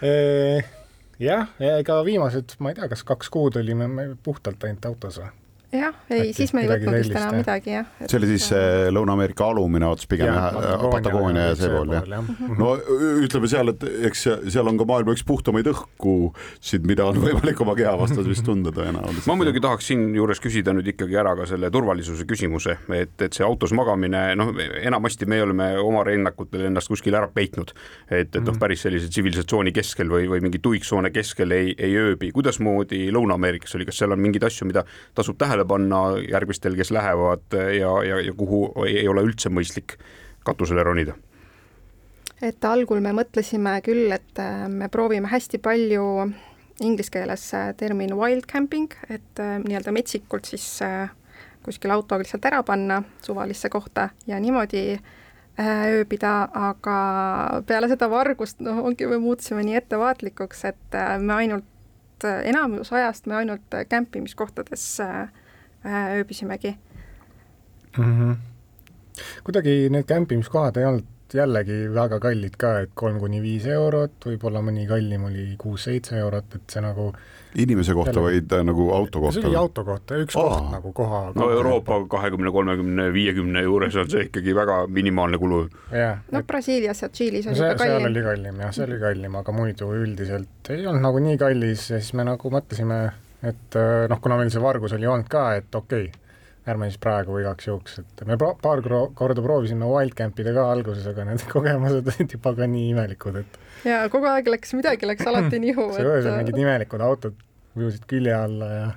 jah, ega viimased, ma ei tea, kas kaks kuud olime me puhtalt ainult autos või? Jah, ei, siis me ei võtnud vist enam midagi, jah. see oli siis see Lõuna-Ameerika alumine ots pigem Patagoonia ja see pool jah. no ütleme seal, et eks seal on ka maailma üks puhtamaid õhkusid, mida on võimalik oma keha vastas vist tunda tõenäoliselt. ma muidugi tahaks siinjuures küsida nüüd ikkagi ära ka selle turvalisuse küsimuse, et, et see autos magamine, noh, enamasti me oleme oma rännakutel ennast kuskil ära peitnud, et, et noh, mhm. päris sellise tsivilisatsiooni keskel või, või mingi tuiksoone keskel ei, ei ööbi. kuidasmoodi Lõuna-Ameerikas oli, kas seal on mingeid asju, mida tasub tähele tähele panna järgmistel, kes lähevad ja, ja, ja kuhu ei ole üldse mõistlik katusele ronida? et algul me mõtlesime küll, et äh, me proovime hästi palju inglise keeles äh, termin wild camping, et äh, nii-öelda metsikult siis kuskil auto lihtsalt ära panna suvalisse kohta ja niimoodi ööbida, aga peale seda vargust, noh, ongi, me muutusime nii ettevaatlikuks, et me ainult, enamus ajast me ainult kämpimiskohtades Äh, ööbisimegi mm. -hmm. kuidagi need kämpimiskohad ei olnud jällegi väga kallid ka, et kolm kuni viis eurot, võib-olla mõni kallim oli kuus-seitse eurot, et see nagu inimese kohta jälle... vaid äh, nagu auto kohta? see oli auto kohta, üks Aa. koht nagu koha no Euroopa kahekümne, kolmekümne, viiekümne juures on see ikkagi väga minimaalne kulu. no Brasiilias ja Tšiilis oli see, ka kallim. seal oli kallim jah, see oli kallim, aga muidu üldiselt ei olnud nagu nii kallis ja siis me nagu mõtlesime et äh, noh, kuna meil see vargus oli olnud ka, et okei okay,, ärme siis praegu igaks juhuks, et me paar korda proovisime wildcampida ka alguses, aga need kogemused olid juba ka nii imelikud, et ja kogu aeg läks, midagi läks alati nihu see et... öösel mingid imelikud autod ujusid külje alla ja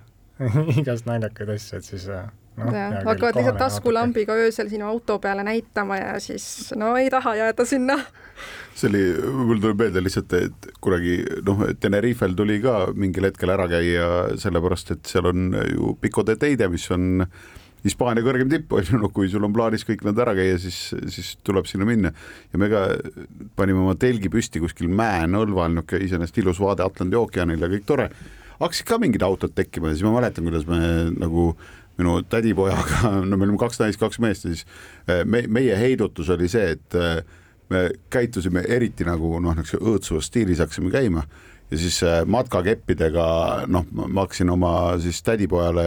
igast naljakaid asju, et siis äh, noh, hakkavad lihtsalt taskulambiga öösel sinu auto peale näitama ja siis no ei taha jääda sinna see oli, mul tuleb meelde lihtsalt, et kunagi noh, Tenerifel tuli ka mingil hetkel ära käia, sellepärast et seal on ju Pico de Teide, mis on Hispaania kõrgem tipp, on ju, noh, kui sul on plaanis kõik nad ära käia, siis, siis tuleb sinna minna. ja me ka panime oma telgi püsti kuskil mäenõlval, niisugune iseenesest ilus vaade Atlandi ookeanile, kõik tore. hakkasid ka mingid autod tekkima ja siis ma mäletan, kuidas me nagu minu tädipojaga, no me olime kaks naist, kaks meest ja siis eh, me, meie heidutus oli see, et eh, me käitusime eriti nagu noh, niisuguse õõtsuvas stiilis hakkasime käima ja siis äh, matkakeppidega noh, ma hakkasin oma siis tädipojale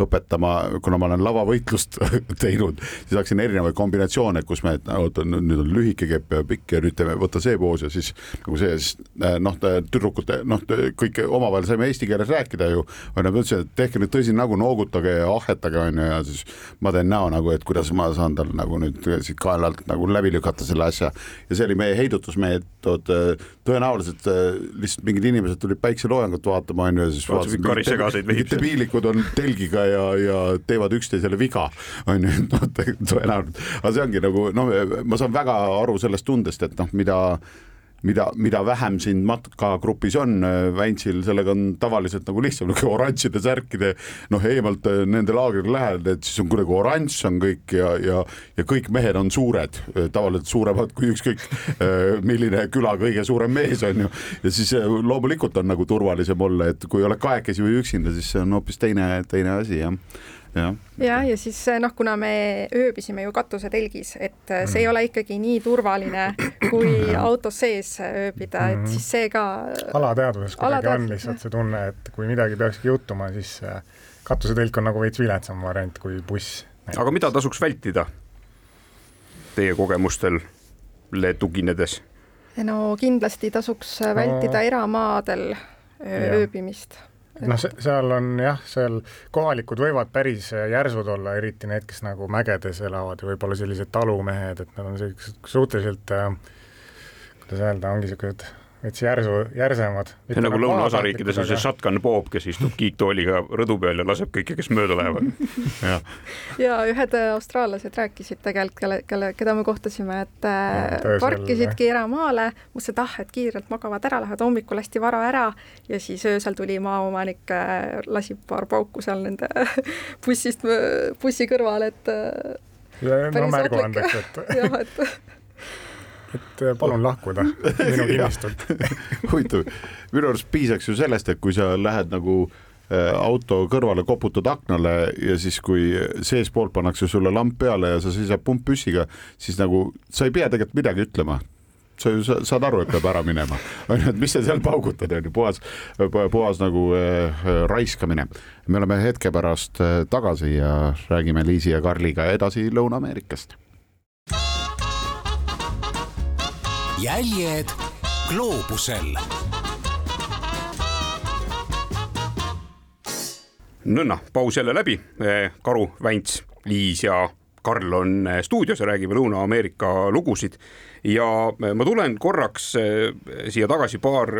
õpetama, kuna ma olen lavavõitlust teinud, siis hakkasin erinevaid kombinatsioone, kus me, oota nüüd on lühike kepp ja pikk ja nüüd teeme, võta see poos ja siis nagu see, siis äh, noh, tüdrukute noh, kõik omavahel saime eesti keeles rääkida ju, onju, ma ütlesin, et tehke nüüd tõsine nägu, noogutage ja ahhetage onju ja siis ma teen näo nagu, et kuidas ma saan tal nagu nüüd siit kaela alt nagu läbi lükata selle asja. Ja see oli meie heidutusmeetod, tõenäoliselt lihtsalt mingid inimesed tulid päikseloojangut vaatama onju ja siis vaatasid, mingid debiilikud on telgiga ja, ja teevad üksteisele viga, on ju, noh, tõenäoliselt, aga see ongi nagu noh, ma saan väga aru sellest tundest, et noh, mida mida, mida vähem siin matkagrupis on, Väntsil sellega on tavaliselt nagu lihtsam, niisugune oranžide särkide noh, eemalt äh, nende laagrile lähed, et siis on kuidagi oranž on kõik ja, ja ja kõik mehed on suured, tavaliselt suuremad kui ükskõik äh, milline küla kõige suurem mees on ju, ja siis äh, loomulikult on nagu turvalisem olla, et kui oled kahekesi või üksinda, siis see on hoopis teine, teine asi jah ja, ja, ja siis noh, kuna me ööbisime ju katusetelgis, et äh, see mm. ei ole ikkagi nii turvaline kui autos sees ööbida, et mm. siis see ka. alateadvuses kuidagi alateadvus, on lihtsalt see tunne, et kui midagi peakski juhtuma, siis äh, katusetelk on nagu veits viletsam variant kui buss. aga mida tasuks vältida teie kogemustele tuginedes? no kindlasti tasuks vältida no, eramaadel ööbimist noh, seal on jah, seal kohalikud võivad päris järsud olla, eriti need, kes nagu mägedes elavad ja võib-olla sellised talumehed, et nad on sellised suhteliselt äh, kuidas öelda, ongi niisugused veits järsu, järsemad. see on nagu lõunaosariikides on see shotgun Bob, kes istub kiiktooliga rõdu peal ja laseb kõiki, kes mööda lähevad ja. ja ühed austraallased rääkisid tegelikult, kelle, kelle, keda me kohtasime, et ja, parkisidki eramaale, mõtlesid, et ah, et kiirelt magavad ära, lähevad hommikul hästi vara ära ja siis öösel tuli maaomanik, äh, lasi paar pauku seal nende bussist, bussi kõrval, et ja, no märguandeks, et jah, et et äh, palun lahkuda minu kinnistult huvitav, minu arust piisaks ju sellest, et kui sa lähed nagu äh, auto kõrvale koputad aknale ja siis, kui seestpoolt pannakse sulle lamp peale ja sa seisad pumppüssiga, siis nagu sa ei pea tegelikult midagi ütlema. Sa ju saad aru, et peab ära minema, onju, et mis sa seal paugutad, onju, puhas, puhas nagu äh, raiskamine. me oleme hetke pärast äh, tagasi ja räägime Liisi ja Karliga edasi Lõuna-Ameerikast jäljed gloobusel. nõnna, paus jälle läbi. Karu, Vänts, Liis ja Karl on stuudios ja räägime Lõuna-Ameerika lugusid. ja ma tulen korraks siia tagasi paar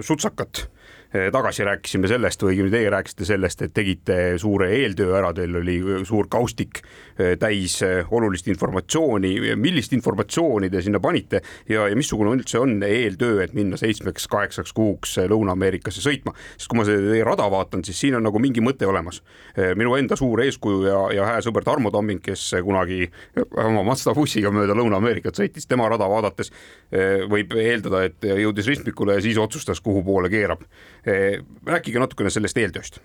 sutsakat Eh, tagasi rääkisime sellest või õigemini teie rääkisite sellest, et tegite suure eeltöö ära, teil oli suur kaustik eh, täis olulist informatsiooni. millist informatsiooni te sinna panite ja, ja missugune üldse on eeltöö, et minna seitsmeks-kaheksaks kuuks Lõuna-Ameerikasse sõitma, sest kui ma seda teie rada vaatan, siis siin on nagu mingi mõte olemas. minu enda suur eeskuju ja, ja hää sõber Tarmo Tamming, kes kunagi oma Mazda bussiga mööda Lõuna-Ameerikat sõitis, tema rada vaadates võib eeldada, et jõudis ristmikule ja siis otsustas, kuhu poole keerab rääkige natukene sellest eeltööst.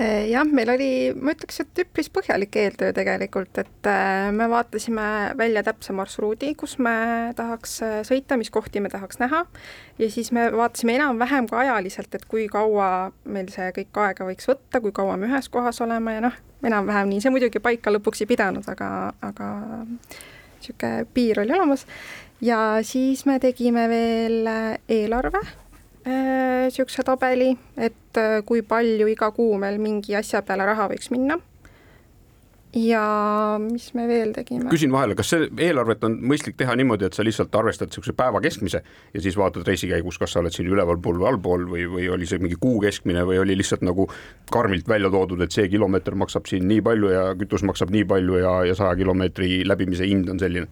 Eh, jah, meil oli, ma ütleks, et üpris põhjalik eeltöö tegelikult, et eh, me vaatasime välja täpse marsruudi, kus me tahaks sõita, mis kohti me tahaks näha. Ja siis me vaatasime enam-vähem ka ajaliselt, et kui kaua meil see kõik aega võiks võtta, kui kaua me ühes kohas oleme ja noh, enam-vähem nii, see muidugi paika lõpuks ei pidanud, aga, aga niisugune piir oli olemas. Ja siis me tegime veel eelarve niisuguse äh, tabeli, et äh, kui palju iga kuu meil mingi asja peale raha võiks minna. ja mis me veel tegime? küsin vahele, kas see eelarvet on mõistlik teha niimoodi, et sa lihtsalt arvestad niisuguse päeva keskmise ja siis vaatad reisi käigus, kas sa oled siin ülevalpool või allpool või, või oli see mingi kuu keskmine või oli lihtsalt nagu karmilt välja toodud, et see kilomeeter maksab siin nii palju ja kütus maksab nii palju ja, ja saja kilomeetri läbimise hind on selline?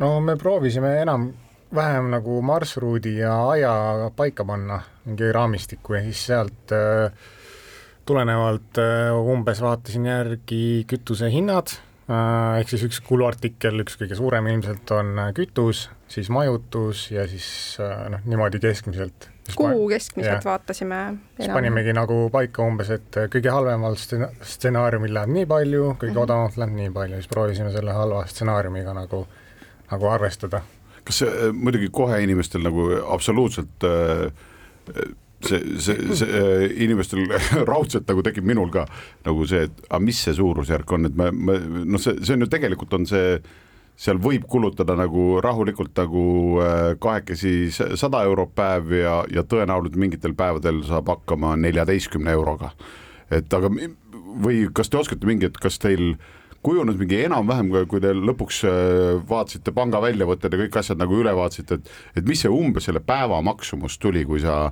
no me proovisime enam vähem nagu marsruudi ja aja paika panna, mingi raamistiku ja siis sealt äh, tulenevalt äh, umbes vaatasin järgi kütusehinnad, äh, ehk siis üks kuluartikkel, üks kõige suurem ilmselt on äh, kütus, siis majutus ja siis noh, niimoodi keskmiselt. kuu keskmiselt ja. vaatasime. siis panimegi nagu paika umbes, et kõige halvemal stsenaariumil läheb nii palju, kõige mm -hmm. odavamalt läheb nii palju, siis proovisime selle halva stsenaariumiga nagu, nagu arvestada. Kas see muidugi kohe inimestel nagu absoluutselt äh, see, see, see äh, inimestel raudselt nagu tekib minul ka nagu see, et aga mis see suurusjärk on, et me, me noh, see, see on ju tegelikult on see, seal võib kulutada nagu rahulikult nagu äh, kahekesi sada eurot päev ja, ja tõenäoliselt mingitel päevadel saab hakkama neljateistkümne euroga. et aga või kas te oskate mingi, et kas teil kujunes mingi enam-vähem, kui te lõpuks äh, vaatasite panga väljavõtted ja kõik asjad nagu üle vaatasite, et, et mis see umbes selle päeva maksumus tuli, kui sa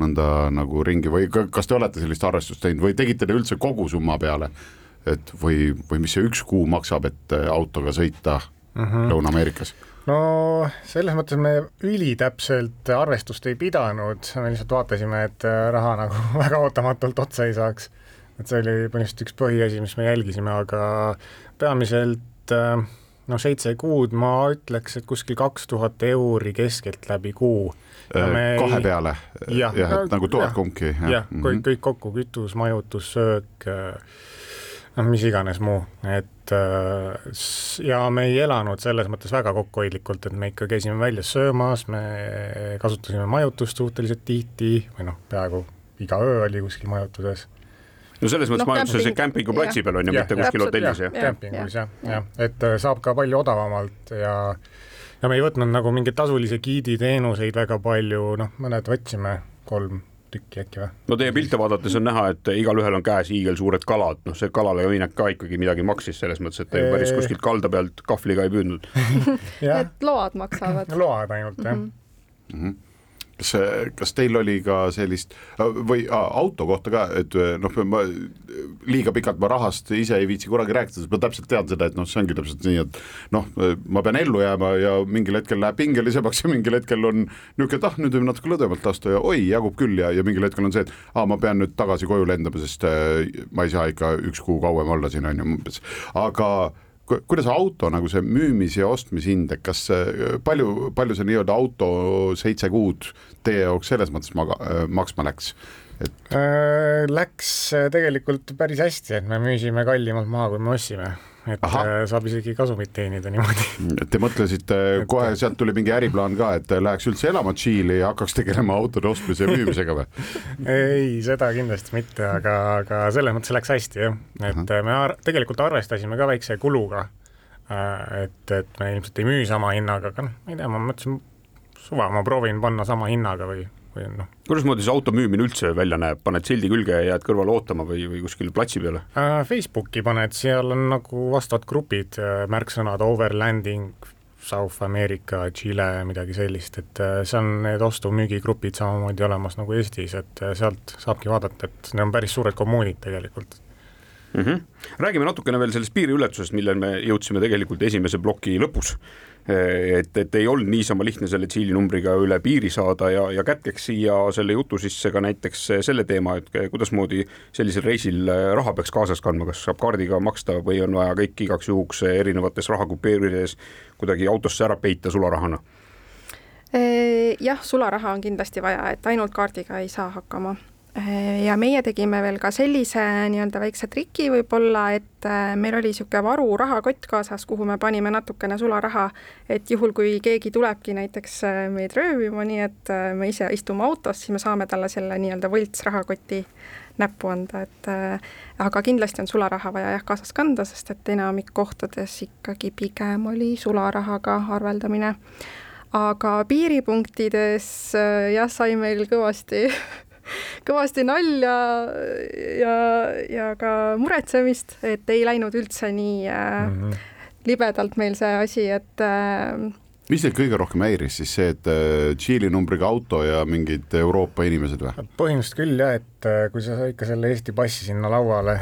nõnda nagu ringi või kas te olete sellist arvestust teinud või tegite te üldse kogusumma peale? et või, või mis see üks kuu maksab, et äh, autoga sõita mm -hmm. Lõuna-Ameerikas? no selles mõttes me ülitäpselt arvestust ei pidanud, me lihtsalt vaatasime, et äh, raha nagu väga ootamatult otsa ei saaks. Et see oli põhimõtteliselt üks põhiasi, mis me jälgisime, aga peamiselt äh, no seitse kuud, ma ütleks, et kuskil kaks tuhat euri keskeltläbi kuu. Äh, kahe peale? ja, jah, et nagu tuhat kumbki. jah, kõik, mhm. kõik kokku, kütus, majutus, söök, äh, noh, mis iganes muu, et ja me ei elanud selles mõttes väga kokkuhoidlikult, et me ikka käisime väljas söömas, me kasutasime majutust suhteliselt tihti või noh, peaaegu iga öö oli kuskil majutuses no selles mõttes no, majutuses camping... kämpinguplatsi peal on ju, mitte kuskil hotellis jah? kämpingus jah, jah, et saab ka palju odavamalt ja ja me ei võtnud nagu mingeid tasulisi giiditeenuseid väga palju, noh, mõned võtsime, kolm tükki äkki või? no teie pilte vaadates on näha, et igalühel on käes hiigelsuured kalad, noh, see kalale minek ka ikkagi midagi maksis selles mõttes, et te ju päris kuskilt kalda pealt kahvliga ei püüdnud. Et load maksavad. load ainult jah. Mm. -hmm kas, kas teil oli ka sellist või a, auto kohta ka, et noh, ma liiga pikalt ma rahast ise ei viitsi kunagi rääkida, sest ma täpselt tean seda, et noh, see ongi täpselt nii, et noh, ma pean ellu jääma ja mingil hetkel läheb pingelisemaks ja mingil hetkel on niisugune, et ah, nüüd võib natuke lõdvemalt lasta ja oi, jagub küll ja, ja mingil hetkel on see, et aa, ma pean nüüd tagasi koju lendama, sest äh, ma ei saa ikka üks kuu kauem olla siin on ju umbes, aga kuidas auto nagu see müümis- ja ostmishind, et kas palju, palju see nii-öelda auto seitse kuud teie jaoks selles mõttes maga, maksma läks? et äh,? Läks tegelikult päris hästi, et me müüsime kallimalt maha, kui me ostsime et Aha. Äh, saab isegi kasumit teenida niimoodi. Te mõtlesite et... kohe, sealt tuli mingi äriplaan ka, et läheks üldse elama Tšiili ja hakkaks tegelema autode ostmise ja müümisega või? ei, seda kindlasti mitte, aga, aga selles mõttes läks hästi jah, et Aha. me ar tegelikult arvestasime ka väikse kuluga. Äh, et, et me ilmselt ei müü sama hinnaga, aga noh, ma ei tea, ma mõtlesin suva, ma proovin panna sama hinnaga või või noh. kuidasmoodi see auto müümine üldse välja näeb, paned sildi külge ja jääd kõrvale ootama või, või kuskil platsi peale äh,? Facebooki paned, seal on nagu vastavad grupid, äh, märksõnad overlanding, South America, Chile, midagi sellist, et äh, see on need ostu-müügigrupid samamoodi olemas nagu Eestis, et äh, sealt saabki vaadata, et need on päris suured kommuunid tegelikult mm. -hmm. räägime natukene veel sellest piiriületusest, millele me jõudsime tegelikult esimese ploki lõpus et, et ei olnud niisama lihtne selle tsiilinumbriga üle piiri saada ja, ja kätkeks siia selle jutu sisse ka näiteks selle teema, et kuidasmoodi sellisel reisil raha peaks kaasas kandma, kas saab kaardiga maksta või on vaja kõik igaks juhuks erinevates rahakupeerides kuidagi autosse ära peita sularahana? jah, sularaha on kindlasti vaja, et ainult kaardiga ei saa hakkama ja meie tegime veel ka sellise nii-öelda väikse triki võib-olla, et äh, meil oli niisugune varu rahakott kaasas, kuhu me panime natukene sularaha, et juhul, kui keegi tulebki näiteks äh, meid röövima, nii et äh, me ise istume autos, siis me saame talle selle nii-öelda võltsrahakoti näppu anda, et aga kindlasti on sularaha vaja jah, kaasas kanda, sest et enamik kohtades ikkagi pigem oli sularahaga arveldamine. aga piiripunktides jah, sai meil kõvasti kõvasti nalja ja, ja ka muretsemist, et ei läinud üldse nii äh, mm -hmm. libedalt meil see asi, et äh, mis teid kõige rohkem häiris siis see, et äh, Tšiili numbriga auto ja mingid Euroopa inimesed või? põhimõtteliselt küll jah, et kui sa ikka selle Eesti passi sinna lauale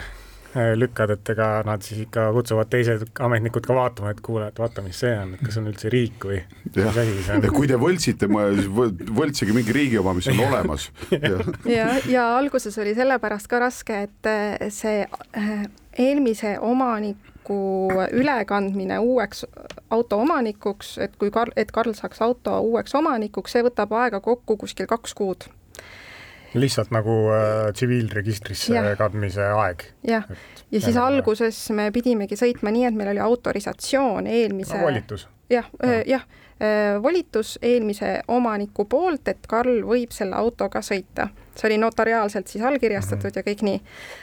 lükkad, et ega nad siis ikka kutsuvad teised ametnikud ka vaatama, et kuule, et vaata, mis see on, et kas on üldse riik või mis asi see on. kui te võltsite, siis võltsige mingi riigi oma, mis on olemas. ja, ja, ja alguses oli sellepärast ka raske, et äh, see äh, eelmise omaniku ülekandmine uueks auto omanikuks, et kui Karl, et Karl saaks auto uueks omanikuks, see võtab aega kokku kuskil kaks kuud lihtsalt nagu äh, tsiviilregistrisse äh, kandmise aeg. jah, ja siis alguses me pidimegi sõitma nii, et meil oli autorisatsioon eelmise no, volitus. Jah, äh, jah, äh, volitus eelmise omaniku poolt, et Karl võib selle autoga sõita. See oli notariaalselt siis allkirjastatud mm -hmm. ja kõik nii.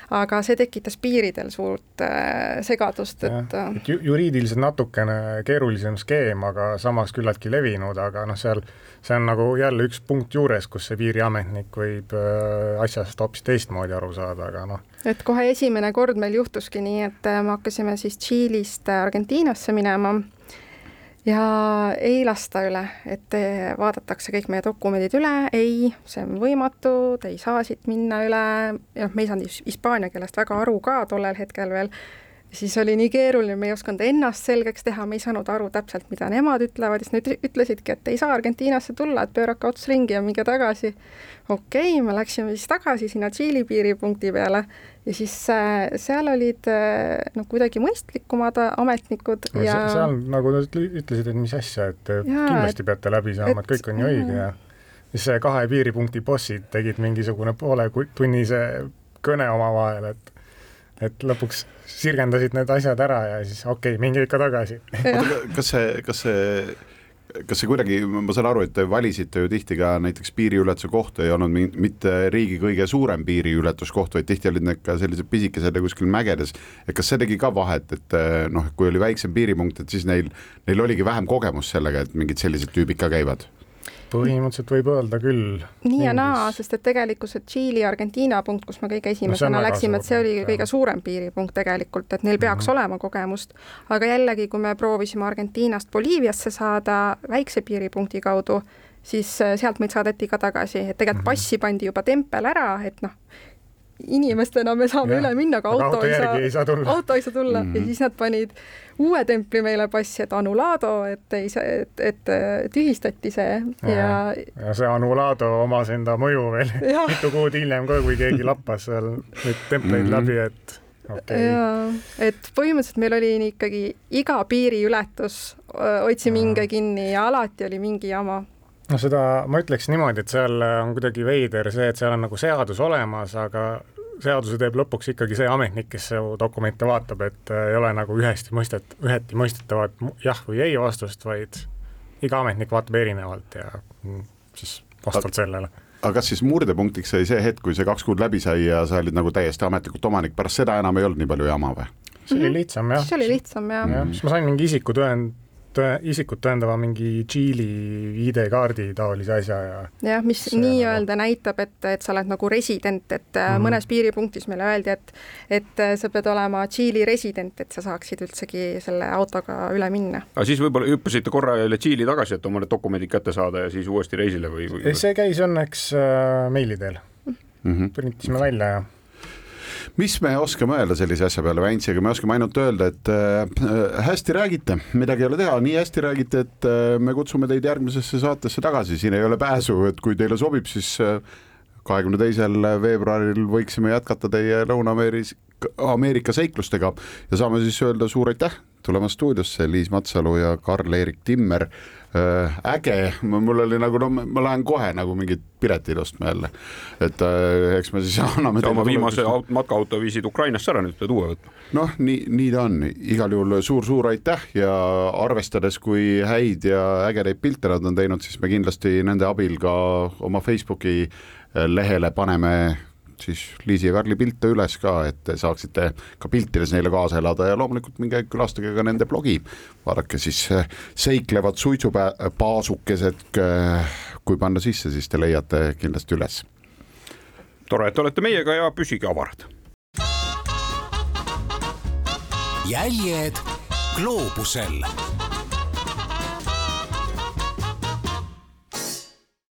aga see tekitas piiridel suurt äh, segadust, et, äh, et ju juriidiliselt natukene keerulisem skeem, aga samas küllaltki levinud, aga noh, seal see on nagu jälle üks punkt juures, kus see piiriametnik võib äh, asjast hoopis teistmoodi aru saada, aga noh. et kohe esimene kord meil juhtuski nii, et me hakkasime siis Tšiilist Argentiinasse minema ja ei lasta üle, et vaadatakse kõik meie dokumendid üle, ei, see on võimatu, te ei saa siit minna üle, ja noh, me ei saanud hispaania keelest väga aru ka tollel hetkel veel, siis oli nii keeruline, me ei osanud ennast selgeks teha, me ei saanud aru täpselt, mida nemad ütlevad, siis nad ütlesidki, et ei saa Argentiinasse tulla, et pöörake ots ringi ja minge tagasi. okei okay,, me läksime siis tagasi sinna Tšiili piiripunkti peale ja siis äh, seal olid äh, noh, kuidagi mõistlikumad ametnikud no, ja seal nagu nad ütlesid, et mis asja, et ja, kindlasti et, peate läbi saama, et kõik on ju õige ja siis see kahe piiripunkti bossid tegid mingisugune pooletunnise kõne omavahel, et et lõpuks sirgendasid need asjad ära ja siis okei okay,, minge ikka tagasi. kas see, kas see kas see kuidagi, ma saan aru, et te valisite ju tihti ka näiteks piiriületuse kohta ei olnud mitte riigi kõige suurem piiriületuskoht, vaid tihti olid need ka sellised pisikesed ja kuskil mägedes. et kas see tegi ka vahet, et noh, kui oli väiksem piiripunkt, et siis neil, neil oligi vähem kogemust sellega, et mingid sellised tüübid ka käivad? Põhimõtteliselt võib öelda küll. nii ja naa, sest et tegelikult see Tšiili-Argentiina punkt, kus me kõige esimesena no läksime, et see oli kõige suurem piiripunkt tegelikult, et neil peaks mm -hmm. olema kogemust. aga jällegi, kui me proovisime Argentiinast Boliiviasse saada väikse piiripunkti kaudu, siis äh, sealt meid saadeti ka tagasi, et tegelikult -hmm. passi pandi juba tempel ära, et noh, inimestena me saame ja. üle minna, aga auto, auto ei saa, ei saa tulla, auto ei saa tulla mm. ja siis nad panid uue templi meile passi, et Anulado, et ei saa, et, et tühistati see ja, ja. ja see Anulado omas enda mõju veel mitu kuud hiljem ka, kui keegi lappas seal neid templeid mm -hmm. läbi, et okay.. jaa, et põhimõtteliselt meil oli ikkagi iga piiriületus, hoidsime hinge kinni ja alati oli mingi jama no seda ma ütleks niimoodi, et seal on kuidagi veider see, et seal on nagu seadus olemas, aga seaduse teeb lõpuks ikkagi see ametnik, kes su dokumente vaatab, et ei ole nagu ühesti mõistet, üheti mõistetavat jah või ei vastust, vaid iga ametnik vaatab erinevalt ja siis vastavalt sellele aga kas siis murdepunktiks sai see hetk, kui see kaks kuud läbi sai ja sa olid nagu täiesti ametlikult omanik, pärast seda enam ei olnud nii palju jama või? see oli lihtsam jah. see oli lihtsam jah ja,. siis ma sain mingi isikutõend tõe, isikut tõendava mingi Tšiili ID-kaardi taolise asja ja jah, mis nii-öelda näitab, et, et sa oled nagu resident, et mm -hmm. mõnes piiripunktis meile öeldi, et et äh, sa pead olema Tšiili resident, et sa saaksid üldsegi selle autoga üle minna. aga siis võib-olla hüppasite korra jälle Tšiili tagasi, et oma need dokumendid kätte saada ja siis uuesti reisile või, või...? see käis õnneks äh, meili teel mm -hmm.. printisime välja ja mis me oskame öelda sellise asja peale, Väntsiga, me oskame ainult öelda, et äh, hästi räägite, midagi ei ole teha, nii hästi räägite, et äh, me kutsume teid järgmisesse saatesse tagasi, siin ei ole pääsu, et kui teile sobib, siis äh, kahekümne teisel veebruaril võiksime jätkata teie Lõuna-Ameerika Ameerika seiklustega. Ja saame siis öelda suur aitäh tulemast stuudiosse, Liis Matsalu ja Karl-Erik Timmer. Äh, äge, mul oli nagu no ma lähen kohe nagu mingit piletit ostma jälle, et äh, eks me siis anname. oma viimase matkaauto viisid Ukrainasse ära, nüüd pead uue võtma. noh, nii, nii ta on, igal juhul suur-suur aitäh ja arvestades, kui häid ja ägedaid pilte nad on teinud, siis me kindlasti nende abil ka oma Facebooki lehele paneme siis Liisi ja Karli pilte üles ka, et saaksite ka piltides neile kaasa elada ja loomulikult minge külastage ka nende blogi. vaadake siis eh, seiklevad suitsupaasukesed, eh, kui panna sisse, siis te leiate kindlasti üles. tore, et olete meiega ja püsige avarad. jäljed gloobusel